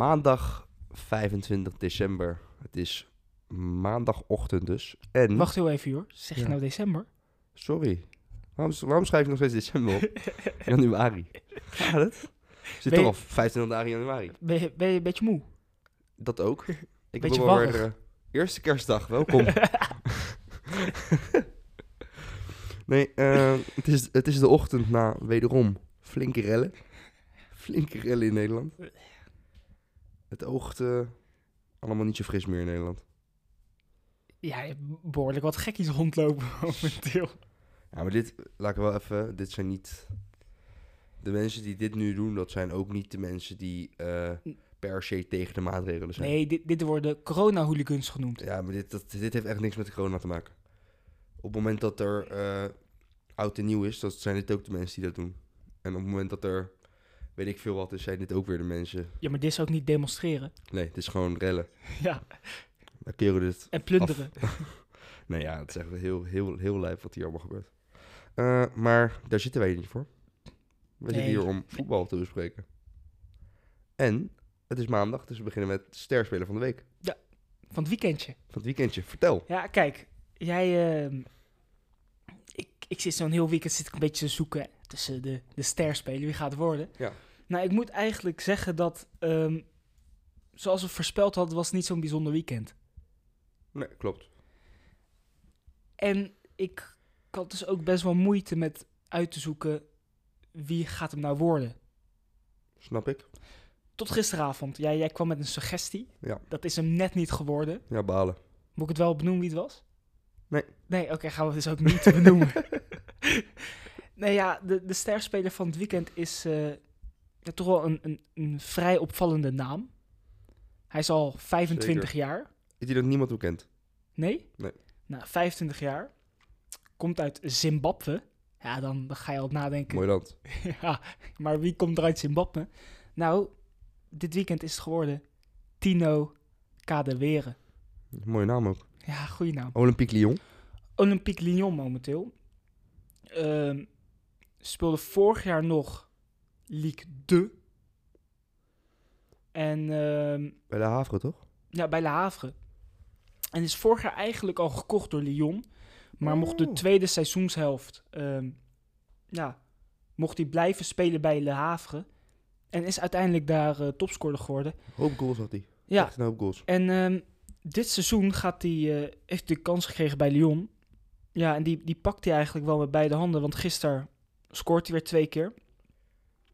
Maandag 25 december. Het is maandagochtend dus. En, Wacht heel even hoor. Zeg je Ja. nou december? sorry. Waarom, waarom schrijf je nog steeds december op? januari. Gaat het? Zit toch al 25 dagen in januari. Ben je, ben je een beetje moe? Dat ook. Ik Beetje weer, eh, eerste kerstdag, welkom. nee, eh, het, is, het is de ochtend na wederom flinke rellen. Flinke rellen in Nederland. Het oogt eh, allemaal niet zo fris meer in Nederland. Ja, je hebt behoorlijk wat gekkies rondlopen momenteel. Ja, maar dit, laat ik wel even, dit zijn niet... De mensen die dit nu doen, dat zijn ook niet de mensen die eh, per se tegen de maatregelen zijn. Nee, dit, dit worden corona-hooligans genoemd. Ja, maar dit, dat, dit heeft echt niks met de corona te maken. Op het moment dat er eh, oud en nieuw is, dat zijn dit ook de mensen die dat doen. En op het moment dat er, weet ik veel wat is, zijn dit ook weer de mensen. Ja, maar dit is ook niet demonstreren. Nee, het is gewoon rellen. Ja, Dan keren we dit. en plunderen. Nee, ja, het is echt heel, heel, heel lijf wat hier allemaal gebeurt. Eh, maar daar zitten wij niet voor. We zitten hier om voetbal te bespreken. En het is maandag, dus we beginnen met sterspeler van de week. Van het weekendje. Van het weekendje. Vertel. Ja, kijk. Jij... ehm, ik, ik zit zo'n heel weekend zit ik een beetje te zoeken tussen de, de sterspelen. Wie gaat het worden? Ja. Nou, ik moet eigenlijk zeggen dat... ehm, zoals we voorspeld hadden, was het niet zo'n bijzonder weekend. Nee, klopt. En ik, ik had dus ook best wel moeite met uit te zoeken wie gaat hem nou worden. Snap ik. Tot gisteravond. Jij, jij kwam met een suggestie. Ja. Dat is hem net niet geworden. Ja, balen. Moet ik het wel benoemen wie het was? Nee. Nee, oké, gaan we dus ook niet benoemen. nee, ja, de, de sterspeler van het weekend is eh, ja, toch wel een, een, een vrij opvallende naam. Hij is al 25 Zeker. jaar. Is die dat niemand bekend? Nee? Nee. Nou, 25 jaar. Komt uit Zimbabwe. Ja, dan, dan ga je al nadenken. Mooi land. ja, maar wie komt er uit Zimbabwe? Nou, dit weekend is het geworden Tino Kadewere. Mooie naam ook. Ja, goede naam. Olympique Lyon. Olympique Lyon momenteel. Ehm, speelde vorig jaar nog Ligue 2. En ehm, Bij de Havre, toch? ja, bij Le Havre. En is vorig jaar eigenlijk al gekocht door Lyon. Maar mocht de Oh. tweede seizoenshelft... ehm, ja, mocht hij blijven spelen bij Le Havre. En is uiteindelijk daar eh, topscorer geworden. Hoop goals had hij. Ja, Echt een hoop goals. en ehm, dit seizoen gaat hij, eh, heeft hij de kans gekregen bij Lyon. Ja, en die, die pakt hij eigenlijk wel met beide handen. Want gisteren scoort hij weer twee keer.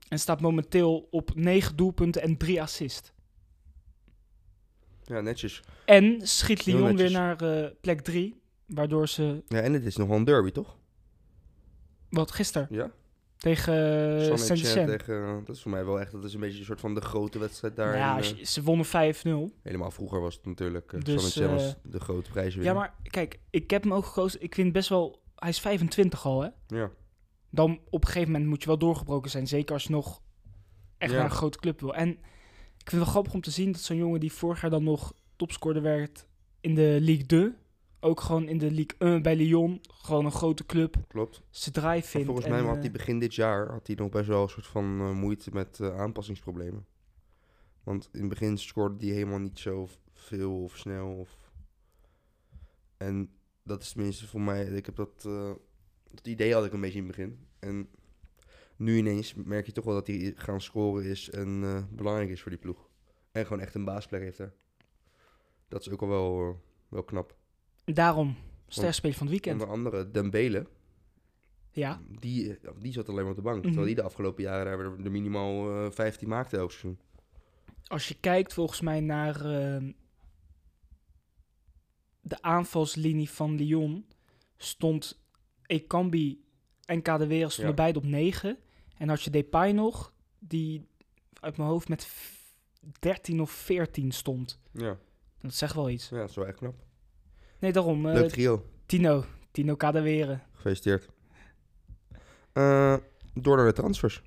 En staat momenteel op negen doelpunten en drie assists. Ja, netjes. En schiet Heel Lyon weer naar eh, plek drie. Waardoor ze, Ja, en het is nog wel een derby, toch? wat gisteren, Ja. tegen uh, Saint-Etienne. tegen... Dat is voor mij wel echt... Dat is een beetje een soort van de grote wedstrijd daar. Ja, in, eh, ze wonnen 5-0. helemaal vroeger was het natuurlijk... Uh, Dus, eh, was de grote prijs Ja, maar kijk, ik heb hem ook gekozen. Ik vind best wel... Hij is 25 al, hè? Ja. Dan op een gegeven moment moet je wel doorgebroken zijn. Zeker als je nog echt Ja. naar een grote club wil. En ik vind het wel grappig om te zien dat zo'n jongen die vorig jaar dan nog topscorer werd in de Ligue 2. Ook gewoon in de Ligue 1 bij Lyon. Gewoon een grote club. Klopt. Ze draai vindt. volgens en, mij had eh, hij begin dit jaar had hij nog best wel een soort van eh, moeite met eh, aanpassingsproblemen. Want in het begin scoorde hij helemaal niet zo veel of snel. Of... En dat is tenminste voor mij, ik heb dat, dat idee had ik een beetje in het begin. En nu ineens merk je toch wel dat hij gaan scoren is en eh, belangrijk is voor die ploeg. En gewoon echt een baasplek heeft daar. Dat is ook al wel, eh, wel knap. Daarom, sterspeler van het weekend. Onder andere Dembele, Ja, die, eh, die zat alleen maar op de bank. Mhm. Terwijl die de afgelopen jaren daar er, er minimaal eh 15 maakte elk seizoen. als je kijkt volgens mij naar ehm, de aanvalslinie van Lyon, stond Ekambi en Kadewere stonden Ja. beide op 9. En had je Depay nog, die uit mijn hoofd met f- 13 of 14 stond. Ja, Dat zegt wel iets. ja dat is wel echt knap. Nee, daarom. eh, Leuk trio. Tino. Tino Kadewere. Gefeliciteerd. Eh, door naar de transfers.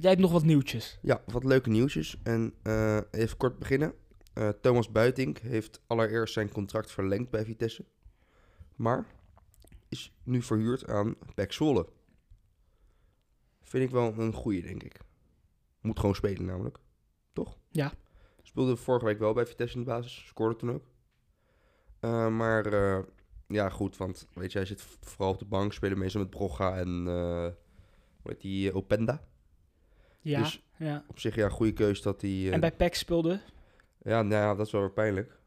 Jij hebt nog wat nieuwtjes. Ja, wat leuke nieuwtjes. En eh, even kort beginnen. Eh, Thomas Buitink heeft allereerst zijn contract verlengd bij Vitesse. Maar is nu verhuurd aan Pek Zwolle. Vind ik wel een goeie, denk ik. Moet gewoon spelen namelijk. Toch? Ja. Speelde vorige week wel bij Vitesse in de basis. Scoorde toen ook. Eh, maar eh, ja, goed. Want weet je, hij zit vooral op de bank. Spelen meestal met Brogga en... hoe heet die? Openda. Ja. Dus- ja. Op zich ja, goede keus dat hij... En bij PEC speelde. Ja, nou ja, dat is wel weer pijnlijk.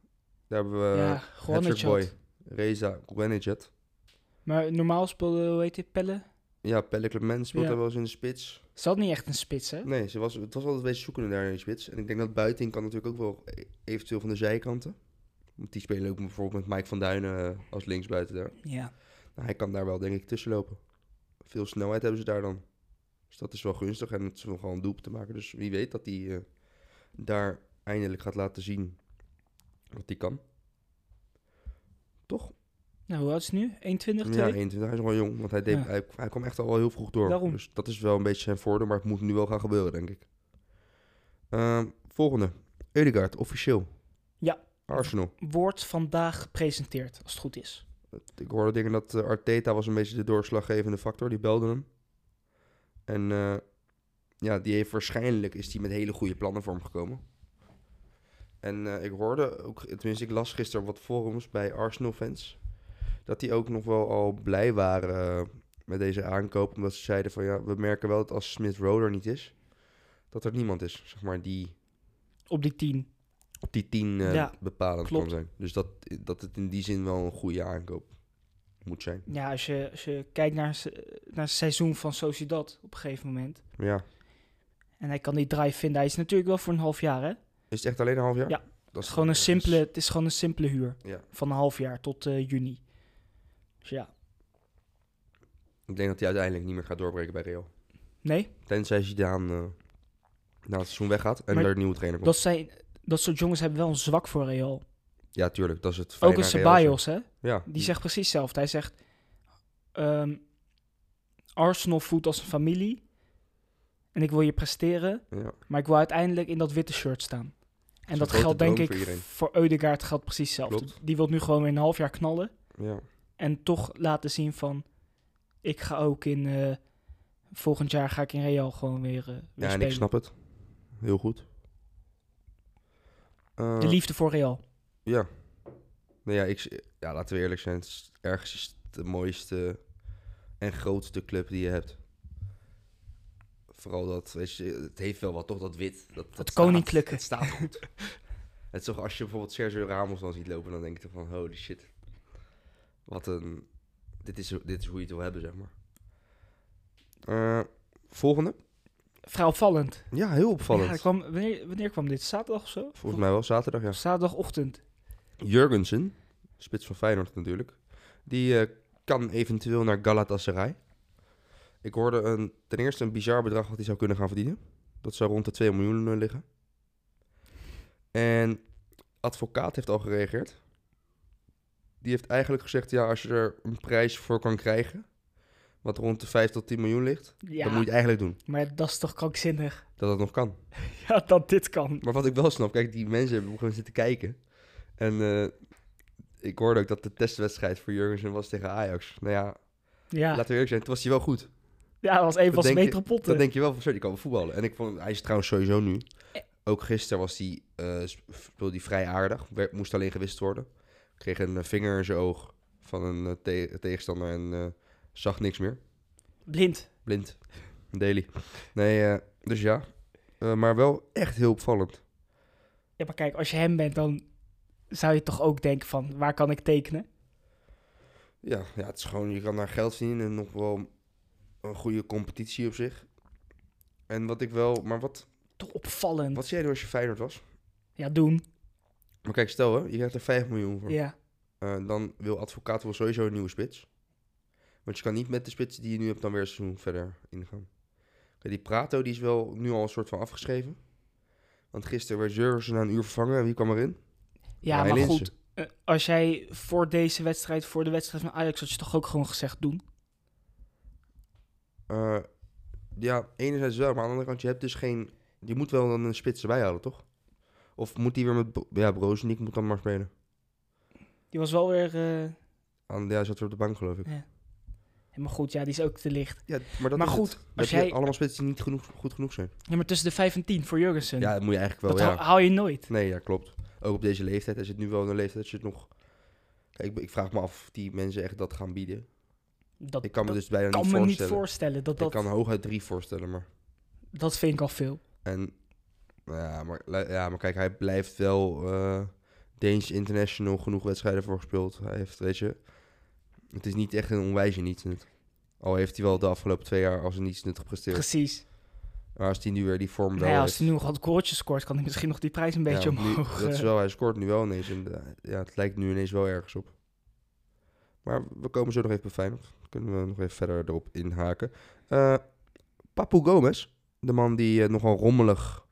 Daar hebben we ja, Boy, Reza Gwenedjet. Maar normaal speelde, hoe heet Pelle? Ja, Pelle Clement speelt Ja. daar wel eens in de spits. Ze had niet echt een spits, hè? Nee, ze was, het was altijd een beetje zoekende daar in de spits. En ik denk dat Buiting kan natuurlijk ook wel e- eventueel van de zijkanten. Want die spelen ook bijvoorbeeld met Mike van Duinen eh, als linksbuiten daar. Ja. Nou, hij kan daar wel denk ik tussen lopen. Veel snelheid hebben ze daar dan. Dus dat is wel gunstig en het is wel gewoon een doelpunt te maken. Dus wie weet dat hij eh, daar eindelijk gaat laten zien wat hij kan. Toch? Nou, hoe oud is hij nu? 21, Ja, 2? 21. Hij is wel jong, want hij, deed, Ja. hij, hij kwam echt al heel vroeg door. Daarom. Dus dat is wel een beetje zijn voordeel, maar het moet nu wel gaan gebeuren, denk ik. Ehm, volgende. Eudegaard, officieel. Ja. Arsenal. Wordt vandaag gepresenteerd, als het goed is. Ik hoorde dingen dat eh, Arteta was een beetje de doorslaggevende factor. Die belde hem. En eh, ja, die heeft waarschijnlijk is die met hele goede plannen voor hem gekomen. En eh, ik hoorde ook, tenminste ik las gisteren wat forums bij Arsenal fans, dat die ook nog wel al blij waren eh, met deze aankoop. Omdat ze zeiden van ja, we merken wel dat als Smith Rowe er niet is, dat er niemand is, zeg maar, die Op die 10. op die tien eh, Ja, bepalend klopt. kan zijn. Dus dat, dat het in die zin wel een goede aankoop moet zijn. Ja, als je, als je kijkt naar, naar het seizoen van Sociedad op een gegeven moment. Ja. En hij kan die drive vinden. Hij is natuurlijk wel voor een half jaar, hè? Is het echt alleen een half jaar? Ja. Dat is gewoon een simpele, het is gewoon een simpele huur. Ja. Van een half jaar tot eh, juni. Dus ja. Ik denk dat hij uiteindelijk niet meer gaat doorbreken bij Real. Nee, Tenzij Zidane uh, na het seizoen weggaat en Maar er een nieuwe trainer komt. dat, zijn, dat soort jongens hebben wel een zwak voor Real. Ja, tuurlijk. Dat is het Ook een. Ceballos, hè? Ja. Die zegt precies hetzelfde. Hij zegt... ehm, Arsenal voelt als een familie. En ik wil je presteren. Ja. Maar ik wil uiteindelijk in dat witte shirt staan. En dat grote geldt denk ik voor voor Eudegaard geldt precies hetzelfde. Klopt. Die wil nu gewoon weer een half jaar knallen. ja. En toch laten zien van... Ik ga ook in... eh, volgend jaar ga ik in Real gewoon weer, eh, weer Ja, en spelen. ik snap het. Heel goed. Eh, De liefde voor Real. Ja. Nou ja, ik, ja, laten we eerlijk zijn. Het is, ergens de mooiste en grootste club die je hebt. Vooral dat, weet je, het heeft wel wat, toch, dat wit. Dat, dat Het staat- koninklijke. Het staat goed. het is toch, als je bijvoorbeeld Sergio Ramos dan ziet lopen, dan denk je toch van, holy shit. Wat een, dit is, dit is hoe je het wil hebben, zeg maar. Eh, volgende. Vrij opvallend. Ja, heel opvallend. Ja, kwam, wanneer, wanneer kwam dit? Zaterdag of zo? Volgens mij wel zaterdag, ja. Zaterdagochtend. Jurgensen, spits van Feyenoord natuurlijk, die eh, kan eventueel naar Galatasaray. Ik hoorde een, ten eerste een bizar bedrag wat hij zou kunnen gaan verdienen. Dat zou rond de 2 miljoen eh, liggen. En advocaat heeft al gereageerd. Die heeft eigenlijk gezegd, ja, als je er een prijs voor kan krijgen, wat rond de 5 tot 10 miljoen ligt, Ja, dan moet je het eigenlijk doen. maar dat is toch krankzinnig? Dat het nog kan. Ja, dat dit kan. Maar wat ik wel snap, kijk, die mensen hebben gewoon zitten kijken. En eh, ik hoorde ook dat de testwedstrijd voor Jurgensen was tegen Ajax. Nou ja, Ja, laten we eerlijk zijn, toen was hij wel goed. ja dat was een van Dat zijn metropotten. Dan denk je wel van, zo, die kan wel voetballen. En ik vond, hij is trouwens sowieso nu. Eh. Ook gisteren was hij, eh, sp- speelde hij vrij aardig. Moest alleen gewist worden. Kreeg een eh, vinger in zijn oog van een eh, te- tegenstander en eh, zag niks meer. Blind. Blind. Daily. Nee, dus ja. Maar wel echt heel opvallend. Ja, maar kijk, als je hem bent, dan zou je toch ook denken van, waar kan ik tekenen? Ja, ja, het is gewoon, je kan daar geld verdienen en nog wel een goede competitie op zich. En wat ik wel, maar wat, Toch opvallend. wat zei je als je Feyenoord was? Ja, doen. Maar kijk, stel hè, je krijgt er 5 miljoen voor. Ja. Eh, dan wil advocaat wel sowieso een nieuwe spits. Want je kan niet met de spits die je nu hebt dan weer een seizoen verder ingaan. Kijk, die Prato die is wel nu al een soort van afgeschreven. Want gisteren werd Jurgensen na een uur vervangen. En wie kwam erin? Ja, maar goed. eh, als jij voor deze wedstrijd, voor de wedstrijd van Ajax, had je toch ook gewoon gezegd doen? Eh, ja, enerzijds wel. Maar aan de andere kant, je hebt dus geen... Je moet wel dan een spits erbij halen, toch? Of moet die weer met... Ja, Brozenik moet dan maar spelen. Die was wel weer... eh, Aan, ja, zat weer op de bank, geloof ik. Ja. maar goed, ja, die is ook te licht. Ja, maar dat Maar goed, het. Als jij- allemaal spitsen die niet genoeg, goed genoeg zijn. Ja, maar tussen de 5 en 10 voor Jurgensen. Ja, dat moet je eigenlijk dat wel, haal, ja. haal je nooit. Nee, ja, klopt. Ook op deze leeftijd. Hij zit nu wel in een leeftijd dat je het nog... Kijk, ik, vraag me af of die mensen echt dat gaan bieden. Dat, Ik kan me dat dus bijna kan niet me voorstellen. niet voorstellen. Dat, dat, Ik kan hooguit drie voorstellen, maar... dat vind ik al veel. En... Ja, maar, ja, maar kijk, hij blijft wel... eh Danish International genoeg wedstrijden voor gespeeld. Hij heeft, weet je... Het is niet echt een onwijze niets. Al heeft hij wel de afgelopen twee jaar als een niets nut gepresteerd. Precies. Maar als hij nu weer die vorm wel Nou ja, als hij nu nog wat goaltjes scoort, kan hij misschien nog die prijs een beetje Ja, nu- omhoog. dat is eh. wel, hij scoort nu wel ineens. En, eh, ja, het lijkt nu ineens wel ergens op. Maar we komen zo nog even bij Feyenoord. Kunnen we nog even verder erop inhaken. Eh Papu Gomez, de man die nogal rommelig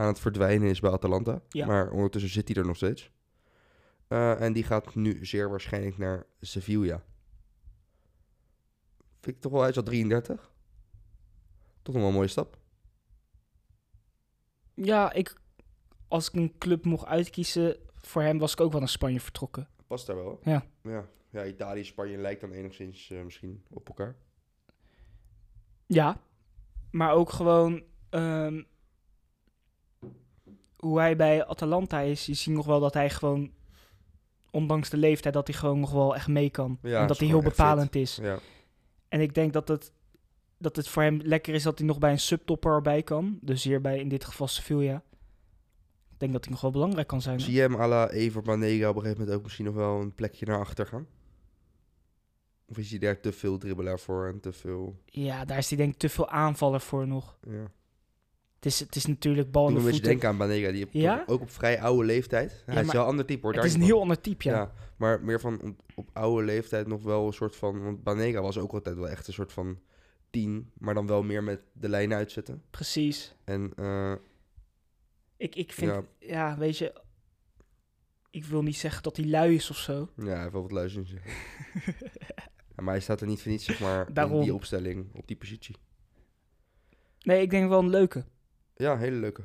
aan het verdwijnen is bij Atalanta. Ja. Maar ondertussen zit hij er nog steeds. Eh, en die gaat nu zeer waarschijnlijk naar Sevilla. Vind ik toch wel, hij is al 33. Toch nog wel een mooie stap. Ja, ik, als ik een club mocht uitkiezen, voor hem was ik ook wel naar Spanje vertrokken. Past daar wel. Ja. Ja, ja Italië, Spanje lijkt dan enigszins eh, misschien op elkaar. Ja, maar ook gewoon ehm, hoe hij bij Atalanta is. Je ziet nog wel dat hij gewoon, ondanks de leeftijd, dat hij gewoon nog wel echt mee kan. Ja, en dat hij heel fit. bepalend is. Ja, En ik denk dat het, dat het voor hem lekker is dat hij nog bij een subtopper erbij kan. Dus hier bij in dit geval Sevilla. Ik denk dat hij nog wel belangrijk kan zijn. Zie je hem à la Ever Banega op een gegeven moment ook misschien nog wel een plekje naar achter gaan? Of is hij daar te veel dribbelaar voor en te veel... Ja, daar is hij denk ik te veel aanvaller voor nog. Ja. Het is, het is natuurlijk bal in de voeten. denken aan Banega, die Ja? ook op vrij oude leeftijd. Hij Ja, is wel een ander type hoor. Het is een heel ander type, ja. Ja, maar meer van op, op oude leeftijd nog wel een soort van... Want Banega was ook altijd wel echt een soort van tien, maar dan wel meer met de lijn uitzetten. Precies. En eh, Ik, ik vind, Ja. ja. weet je, ik wil niet zeggen dat hij lui is of zo. Ja, hij heeft wel wat luisteren ja, maar hij staat er niet voor niets, zeg maar, in die opstelling, op die positie. Nee, ik denk wel een leuke. Ja, hele leuke.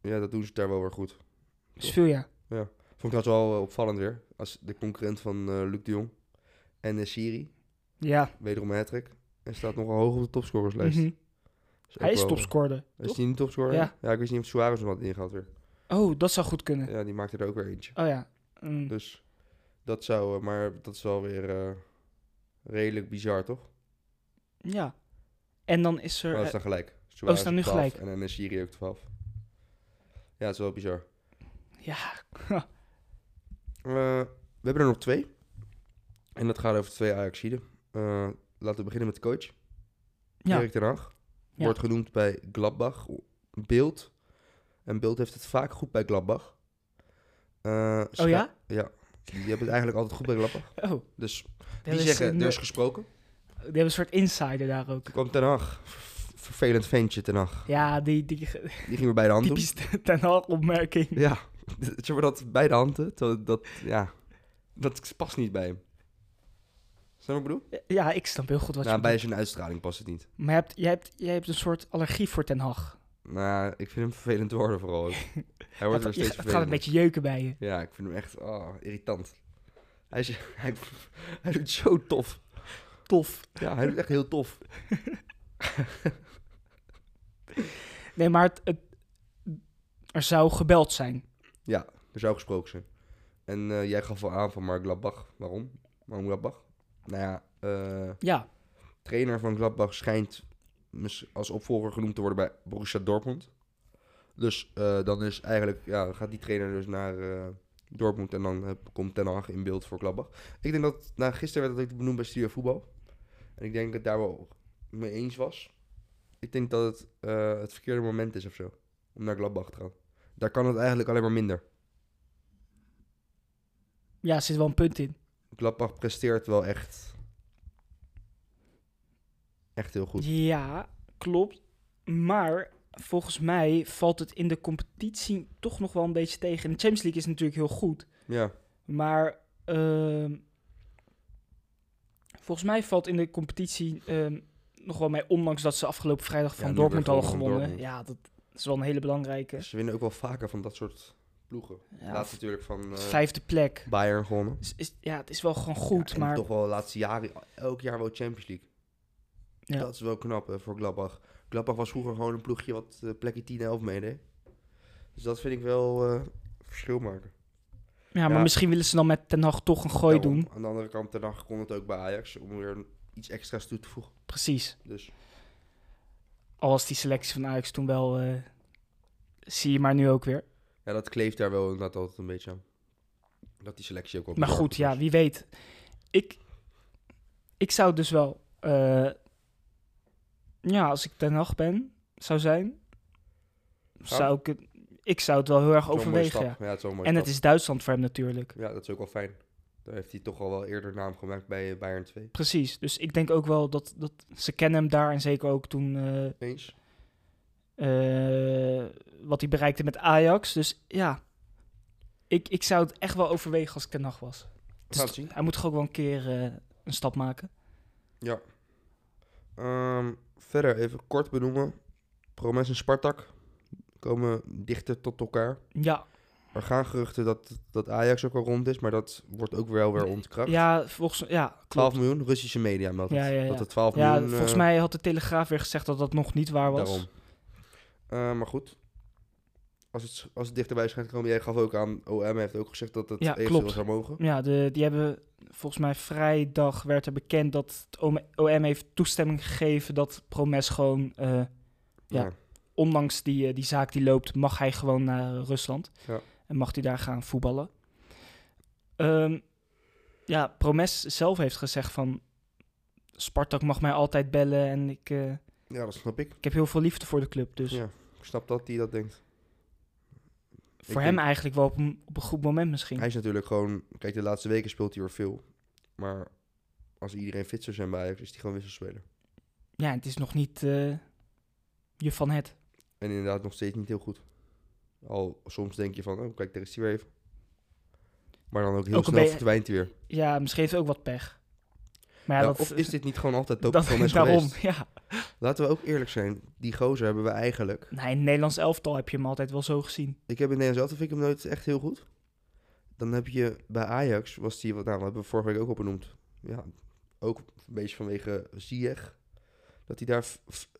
Ja, dat doen ze daar wel weer goed. Sevilla. Vond ik trouwens wel eh, opvallend weer. Als de concurrent van eh Luc de Jong. En de Siri, Ja. wederom een hat En staat nogal hoog op de topscorerslijst. Mhm. Ook Hij is topscorer. Is die niet topscorer? Ja. ja, ik wist niet of Suarez nog wat ingehaald weer. Oh, dat zou goed kunnen. Ja, die maakte er ook weer eentje. Oh ja. Mm. Dus dat zou, eh, maar dat is wel weer eh, redelijk bizar, toch? Ja. En dan is er... Maar dat is eh, dan gelijk. Oh, ze staan nu op 12 gelijk. En dan is Siri ook 12. Ja, dat is wel bizar. ja. Eh, we hebben er nog twee. En dat gaat over twee Ajaxiden. Eh laten we beginnen met de coach. ja. Erik ten Hag. Ja. Wordt genoemd bij Gladbach. Beeld. En Beeld heeft het vaak goed bij Gladbach. Eh, Oh ja? Ja. Die hebben het eigenlijk altijd goed bij Gladbach. Oh. Dus die zeggen, er is gesproken. Die hebben een soort insider daar ook. Kwam Ten Hag. Ver- Vervelend ventje Ten Hag. Ja, die, die Die ging weer bij de hand doen. typisch Ten Hag opmerking. Ja. Zeg maar dat bij de hand. hè, Dat, dat, ja. Dat past niet bij hem. Snap je wat ik bedoel? Ja, ik snap heel goed wat Nou, je bij zijn uitstraling past het niet. Maar je hebt, jij, hebt, jij hebt een soort allergie voor Ten Hag. Nou, ik vind hem vervelend worden vooral ook. Hij wordt er steeds het gaat een beetje jeuken bij je. Ja, ik vind hem echt oh, irritant. Hij, is, hij, hij doet zo tof. Tof. Ja, hij doet echt heel tof. Nee, maar het, het- er zou gebeld zijn. Ja, er zou gesproken zijn. En eh, jij gaf wel aan van maar Gladbach. Waarom? Waarom Gladbach? Nou ja, eh, Ja, trainer van Gladbach schijnt als opvolger genoemd te worden bij Borussia Dortmund. Dus eh, dan is eigenlijk, ja, gaat die trainer dus naar Dortmund en dan komt Ten Hag in beeld voor Gladbach. Ik denk dat, nou, gisteren werd dat ook benoemd bij Studio Voetbal. En ik denk dat ik het daar wel mee eens was. Ik denk dat het eh, het verkeerde moment is of zo, om naar Gladbach te gaan. Daar kan het eigenlijk alleen maar minder. ja, er zit wel een punt in. Gladbach presteert wel echt, echt heel goed. Ja, klopt. Maar volgens mij valt het in de competitie toch nog wel een beetje tegen. En de Champions League is natuurlijk heel goed. Ja, Maar ehm, volgens mij valt in de competitie ehm, nog wel mee, ondanks dat ze afgelopen vrijdag van nu Dortmund hadden gewonnen. Dortmund. Ja, dat is wel een hele belangrijke. ze winnen ook wel vaker van dat soort ploegen. Ja, Laatst natuurlijk van eh, vijfde plek. Bayern gewonnen. Is, is, ja, het is wel gewoon goed, Ja, en maar toch wel de laatste jaren, elk jaar wel Champions League. Ja. Dat is wel knap hè, voor Gladbach. Gladbach was vroeger gewoon een ploegje wat eh, plekje 10 11 meedeed. Dus dat vind ik wel eh, verschil maken. ja, maar ja. misschien willen ze dan met Ten Hag toch een gooi doen. Aan de andere kant, ten kon het ook bij Ajax om weer iets extra's toe te voegen. Precies. Dus Al was die selectie van Ajax toen wel, eh, zie je maar nu ook weer. ja, dat kleeft daar wel inderdaad altijd een beetje aan. Dat die selectie ook wel Maar goed, ja, wie weet. Ik, ik zou dus wel, eh, ja, als ik Ten Hag ben, zou zijn, zou ik het, ik zou het wel heel erg overwegen, ja. het En het is Duitsland voor hem natuurlijk. Ja, dat is ook wel fijn. Daar heeft hij toch al wel eerder naam gemaakt bij eh, Bayern 2. Precies, dus ik denk ook wel dat, dat ze kennen hem daar en zeker ook toen eh, Eens? eh, wat hij bereikte met Ajax. Dus ja, ik, ik zou het echt wel overwegen als ik Ten Hag was. Dus het zien. hij moet toch ook wel een keer een stap maken. Ja. Ehm, verder even kort benoemen. Promes en Spartak komen dichter tot elkaar. Ja, Er gaan geruchten dat, dat Ajax ook al rond is, maar dat wordt ook wel weer ontkracht. ja volgens ja, 12 klopt. miljoen, Russische media meldt. Ja, ja, ja. Dat het 12 Ja, miljoen... volgens eh, mij had de Telegraaf weer gezegd dat dat nog niet waar was. Daarom. Eh, maar goed. Als het, als het dichterbij is gaan komen, jij gaf ook aan, OM heeft ook gezegd dat het Ja, eventueel zou mogen. Ja, de, die hebben volgens mij vrijdag werd er bekend dat het OM, OM heeft toestemming gegeven dat Promes gewoon, eh, Ja. ondanks die, die zaak die loopt, mag hij gewoon naar Rusland. Ja. En mag hij daar gaan voetballen. Ehm, ja, Promes zelf heeft gezegd van Spartak mag mij altijd bellen en ik, eh, Ja, dat snap ik. ik heb heel veel liefde voor de club. Dus Ja, ik snap dat hij dat denkt. voor Ik hem denk- eigenlijk wel op een, op een goed moment misschien. Hij is natuurlijk gewoon... Kijk, de laatste weken speelt hij weer veel. Maar als iedereen fit zou zijn bij Ajax, is hij gewoon wisselspeler. Ja, het is nog niet eh, je van het. En inderdaad nog steeds niet heel goed. Al soms denk je van, oh kijk, daar is hij weer even. Maar dan ook heel Ook snel verdwijnt hij weer. Ja, misschien heeft hij ook wat pech. Maar ja, Ja, dat, of is dit niet gewoon altijd van mensen daarom, geweest? ja. Laten we ook eerlijk zijn. Die gozer hebben we eigenlijk... Nee, in het Nederlands elftal heb je hem altijd wel zo gezien. Ik heb in Nederlands elftal vind ik hem nooit echt heel goed. Dan heb je bij Ajax, was die, wat nou, dat hebben we vorige week ook al benoemd. Ja, ook een beetje vanwege Ziyech. Dat hij daar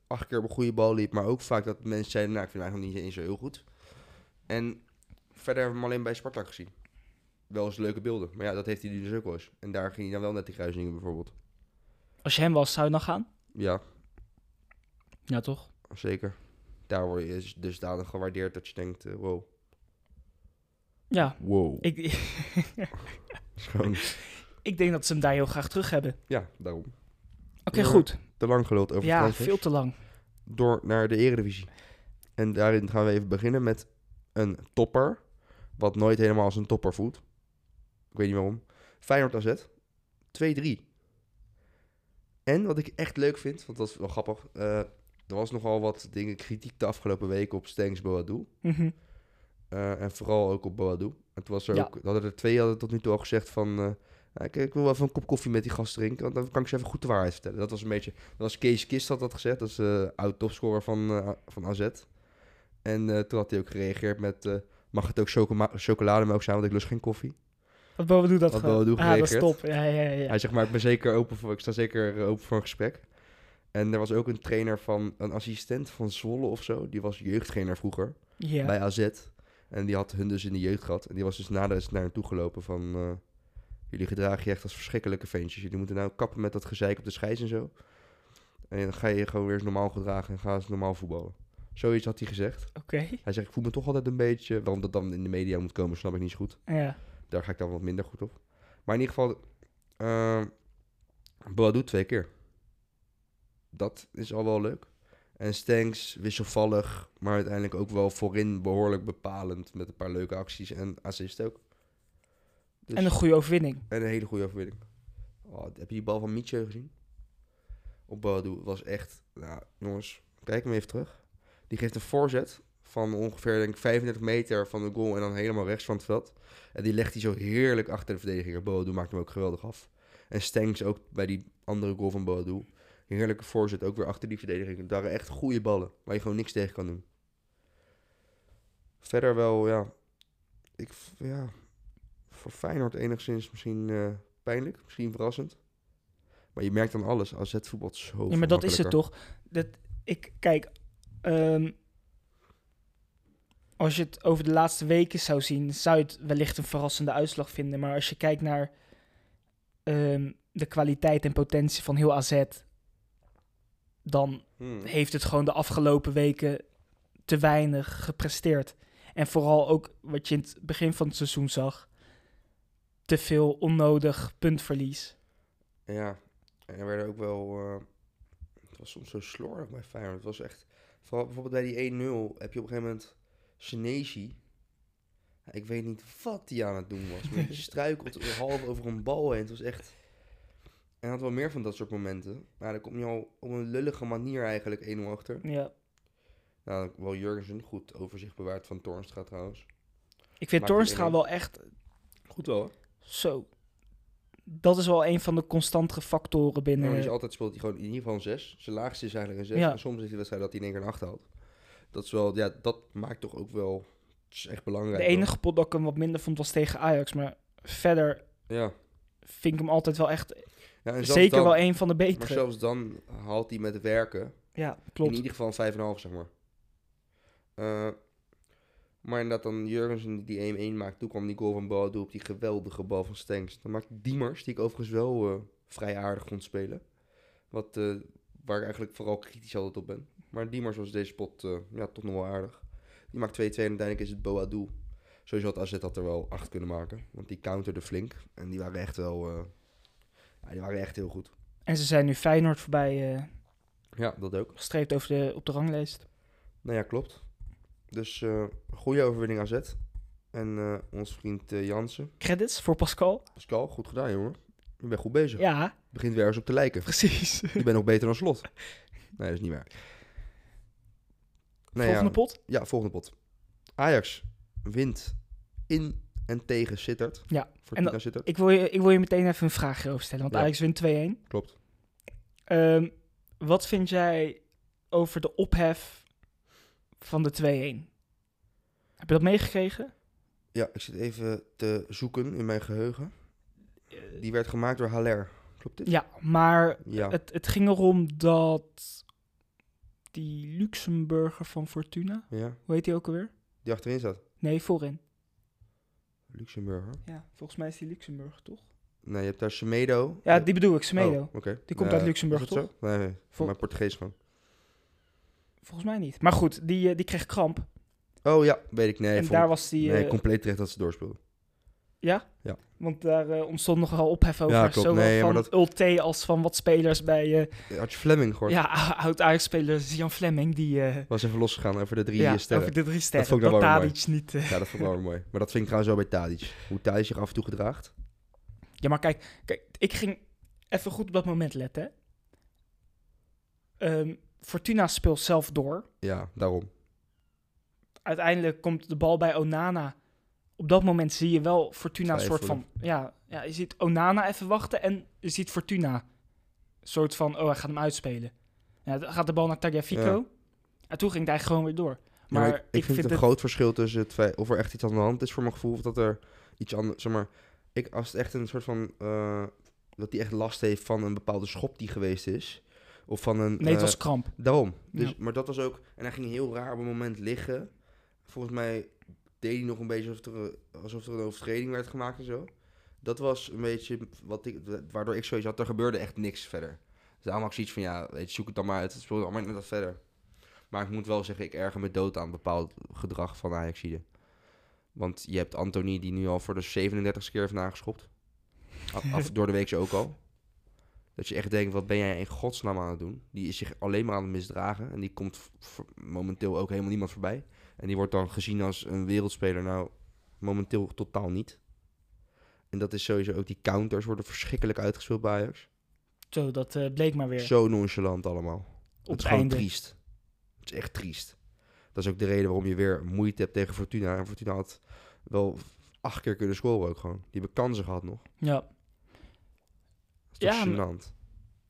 acht keer op een goede bal liep. Maar ook vaak dat mensen zeiden, nou ik vind hem eigenlijk niet eens zo heel goed. En verder hebben we hem alleen bij Spartak gezien. Wel eens leuke beelden. Maar ja, dat heeft hij nu dus ook wel eens. En daar ging hij dan wel net die kruisingen bijvoorbeeld. Als je hem was, zou je dan gaan? Ja, Ja, toch? zeker. Daar word je dus dusdanig gewaardeerd dat je denkt, eh, wow. Ja, Wow. ik, ik denk dat ze hem daar heel graag terug hebben. ja, daarom. Oké, goed. Te lang geluld over Ja, veel te lang. door naar de Eredivisie. En daarin gaan we even beginnen met een topper. Wat nooit helemaal als een topper voelt. Ik weet niet waarom. Feyenoord AZ. 2-3. En wat ik echt leuk vind, want dat is wel grappig. eh, er was nogal wat dingen, kritiek de afgelopen weken op Stengs Boadu. Mhm. Eh, en vooral ook op Boadu. En toen was er Ja. ook, hadden er twee hadden tot nu toe al gezegd van... nou, ik, ik wil wel even een kop koffie met die gast drinken, want dan kan ik ze even goed de waarheid vertellen. Dat was een beetje... Dat was Kees Kist had dat gezegd, dat is eh oud topscorer van, van AZ. En eh, toen had hij ook gereageerd met... eh, mag het ook chocoma- chocolademelk zijn, want ik lust geen koffie. Wat Bobo doet dat Wat gewoon. Boadu ah, dat is gereageerd. top. Ja, ja, ja. Hij zegt maar, ik ben zeker open voor, ik sta zeker eh, open voor een gesprek. En er was ook een trainer van, een assistent van Zwolle of zo. Die was jeugdtrainer vroeger bij AZ. En die had hun dus in de jeugd gehad. En die was dus na de naar hen toe gelopen van... jullie gedragen je echt als verschrikkelijke ventjes. Jullie moeten nou kappen met dat gezeik op de scheids en zo. En dan ga je je gewoon weer eens normaal gedragen en ga eens normaal voetballen. Zoiets had hij gezegd. Oké. Hij zegt, ik voel me toch altijd een beetje... Waarom dat dan in de media moet komen, snap ik niet zo goed. Ja. Daar ga ik dan wat minder goed op. Maar in ieder geval... Boadu twee keer. Dat is al wel leuk. En Stanks wisselvallig, maar uiteindelijk ook wel voorin behoorlijk bepalend. Met een paar leuke acties en assist ook. Dus- En een goede overwinning. en een hele goede overwinning. Oh, heb je die bal van Mietje gezien? Op Boadu was echt... Nou, jongens, kijk hem even terug. Die geeft een voorzet van ongeveer denk ik, 35 meter van de goal en dan helemaal rechts van het veld. En die legt hij zo heerlijk achter de verdediger. Boadu maakt hem ook geweldig af. En Stenks ook bij die andere goal van Boadu. Heerlijke voorzet ook weer achter die verdediging. Het waren echt goede ballen waar je gewoon niks tegen kan doen. Verder wel, ja. Ik, ja voor Feyenoord enigszins misschien eh, pijnlijk, misschien verrassend. Maar je merkt dan alles. AZ voetbalt zo Ja, maar dat is het toch? Dat, ik, kijk, ehm, als je het over de laatste weken zou zien, zou je het wellicht een verrassende uitslag vinden. Maar als je kijkt naar ehm, de kwaliteit en potentie van heel AZ, dan Hmm. heeft het gewoon de afgelopen weken te weinig gepresteerd. En vooral ook wat je in het begin van het seizoen zag, te veel onnodig puntverlies. Ja, en er werden ook wel... eh, het was soms zo slordig bij Feyenoord. Het was echt... Vooral bijvoorbeeld bij die 1-0 heb je op een gegeven moment Senesi. Ik weet niet wat hij aan het doen was. Maar hij struikelt half over een bal heen. Het was echt... En hij had wel meer van dat soort momenten. Maar dan kom je al op een lullige manier eigenlijk 1-0 achter. Ja. Nou, wel Jurgensen. Goed overzicht bewaard van Toornstra trouwens. Ik vind Maakt iedereen. wel echt Goed wel, hè? zo. Dat is wel een van de constantere factoren Ja, binnen. want je altijd speelt hij gewoon in ieder geval een 6. Zijn laagste is eigenlijk een 6. Ja. En soms is die wedstrijd dat hij in één keer een 8 haalt. Dat is wel, ja, dat maakt toch ook wel. Het is echt belangrijk. de enige pot dat ik hem wat minder vond was tegen Ajax. Maar verder. Ja. vind ik hem altijd wel echt ja zeker dan, wel een van de Maar betere. zelfs dan haalt hij met werken. Ja, In klopt. ieder geval een 5,5 zeg maar. Eh, maar inderdaad dan Jurgensen die 1-1 maakt. Toen kwam die goal van Boadu op die geweldige bal van Stenks. Dan maakt Diemers, die ik overigens wel eh, vrij aardig vond spelen. Wat, eh, waar ik eigenlijk vooral kritisch altijd op ben. Maar Diemers was deze pot eh, ja, toch nog wel aardig. Die maakt 2-2 en uiteindelijk is het Boadu. Sowieso had AZ dat er wel acht kunnen maken. Want die counterde flink. En die waren echt wel... ja, die waren echt heel goed. En ze zijn nu Feyenoord voorbij Ja, dat ook. gestreept over de, op de ranglijst. Nou ja, klopt. Dus eh goede overwinning AZ. En eh onze vriend eh, Jansen. Credits voor Pascal. Pascal, goed gedaan jongen. Je bent goed bezig. Ja, Begint weer eens op te lijken. precies. Je bent nog beter dan slot. Nee, dat is niet waar. Nee, Volgende ja, pot. ja, volgende pot. Ajax wint in en tegen Sittard. Ja, dan- Sittard. Ik wil, je, ik wil je meteen even een vraag over stellen. Want Ja. Ajax wint 2-1. Klopt. Ehm, wat vind jij over de ophef van de 2-1? Heb je dat meegekregen? Ja, ik zit even te zoeken in mijn geheugen. Die werd gemaakt door Haller. Klopt dit? Ja, maar Ja. het, het ging erom dat die Luxemburger van Fortuna, ja. hoe heet die ook alweer? Die achterin staat. Nee, voorin. Luxemburger. Ja, volgens mij is die Luxemburger, toch? Nee, je hebt daar Semedo. Ja, die bedoel ik, Semedo. Oh, oké. Die komt Eh, uit Luxemburg, is dat toch? Nee, nee. Vol- Voor mijn Portugees gewoon. Volgens mij niet. Maar goed, die, eh, die kreeg kramp. Oh ja, weet ik. Nee, en vond- daar was die... nee eh, compleet terecht dat ze doorspeelden. ja? Ja. Want daar eh, ontstond nogal ophef over. Ja, klopt. Zowel Nee, maar van dat- Ulte als van wat spelers bij... eh, Had je Fleming gehoord? ja, oud-Ajax-speler Jan Fleming. Die eh, Was even losgegaan over de drie ja, eh, sterren. over de drie sterren. vond ik wel weer Tadic niet... eh, Ja, dat vond ik wel weer mooi. Maar dat vind ik trouwens wel bij Tadic. Hoe Tadic zich af en toe gedraagt. Ja, maar kijk, kijk, ik ging even goed op dat moment letten. hè. Ehm, Fortuna speelt zelf door. Ja, daarom. Uiteindelijk komt de bal bij Onana. Op dat moment zie je wel Fortuna een soort van... Ja, ja, je ziet Onana even wachten en je ziet Fortuna. Een soort van, oh, hij gaat hem uitspelen. Ja, dan gaat de bal naar Tagliafico. Ja. En toen ging eigenlijk gewoon weer door. Maar, Maar ik, ik vind, het een groot verschil tussen het feit of er echt iets aan de hand is voor mijn gevoel. Of dat er iets anders... Zeg maar, ik, als het echt een soort van... eh, dat hij echt last heeft van een bepaalde schop die geweest is. Of van een... Nee, het eh, was kramp. Daarom. Dus, Ja. Maar dat was ook... En hij ging heel raar op een moment liggen. Volgens mij deed hij nog een beetje alsof er, alsof er een overtreding werd gemaakt en zo. Dat was een beetje wat ik, waardoor ik zoiets had. Er gebeurde echt niks verder. Dus daarom had ik zoiets van, ja, weet je, zoek het dan maar uit. Het speelde allemaal net wat verder. Maar ik moet wel zeggen, ik erger me dood aan bepaald gedrag van Ajaxide. Want je hebt Anthony die nu al voor de 37 keer heeft nageschopt. Af, af- door de week ook al. Dat je echt denkt, wat ben jij in godsnaam aan het doen? Die is zich alleen maar aan het misdragen. En die komt momenteel ook helemaal niemand voorbij. En die wordt dan gezien als een wereldspeler. Nou, momenteel totaal niet. En dat is sowieso ook die counters worden verschrikkelijk uitgespeeld bij Ajax. Zo, dat eh, bleek maar weer. Zo nonchalant allemaal. op het is gewoon einde. triest. Het is echt triest. Dat is ook de reden waarom je weer moeite hebt tegen Fortuna. En Fortuna had wel acht keer kunnen scoren ook gewoon. Die hebben kansen gehad nog. Ja, toch Ja, maar- gênant.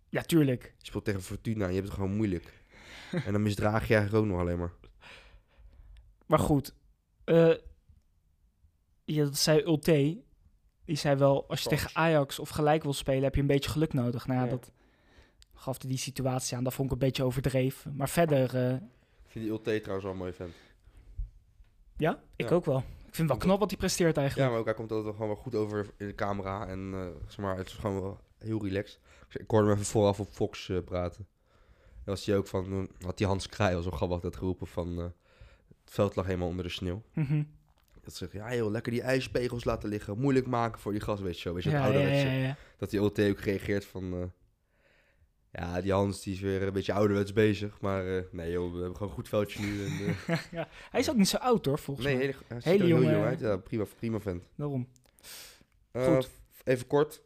ja tuurlijk. Je speelt tegen Fortuna en je hebt het gewoon moeilijk. en dan misdraag je eigenlijk ook nog alleen maar. Maar goed. eh ja, dat zei Ulte. Die zei wel, als je tegen Ajax of gelijk wil spelen, heb je een beetje geluk nodig. Nou ja, Ja. dat gaf hij die situatie aan. Dat vond ik een beetje overdreven. Maar verder, eh, Ik vind die Ulte trouwens wel een mooie vent. ja, ik Ja. ook wel. Ik vind het wel knap wat hij presteert Ja, eigenlijk. maar ook hij komt altijd wel gewoon wel goed over in de camera. En eh, zeg maar, het is gewoon wel heel relaxed. Ik, ik hoorde hem even vooraf op Fox eh, praten. En was hij ook van, had die Hans Kraaij al zo grappig dat geroepen van... eh, het veld lag helemaal onder de sneeuw. Mhm. Dat zegt, ja joh, lekker die ijspegels laten liggen. Moeilijk maken voor die gas, weet je zo. Weet je, ja, ja, ja, ja. Dat die OT ook reageert van... eh, ja, die Hans die is weer een beetje ouderwets bezig. Maar nee joh, we hebben gewoon een goed veldje nu. En, eh, Hij is ook niet zo oud hoor, volgens nee, mij. hij ziet Hele heel jong uit. Ja, prima, prima vent. Daarom. Goed. even kort.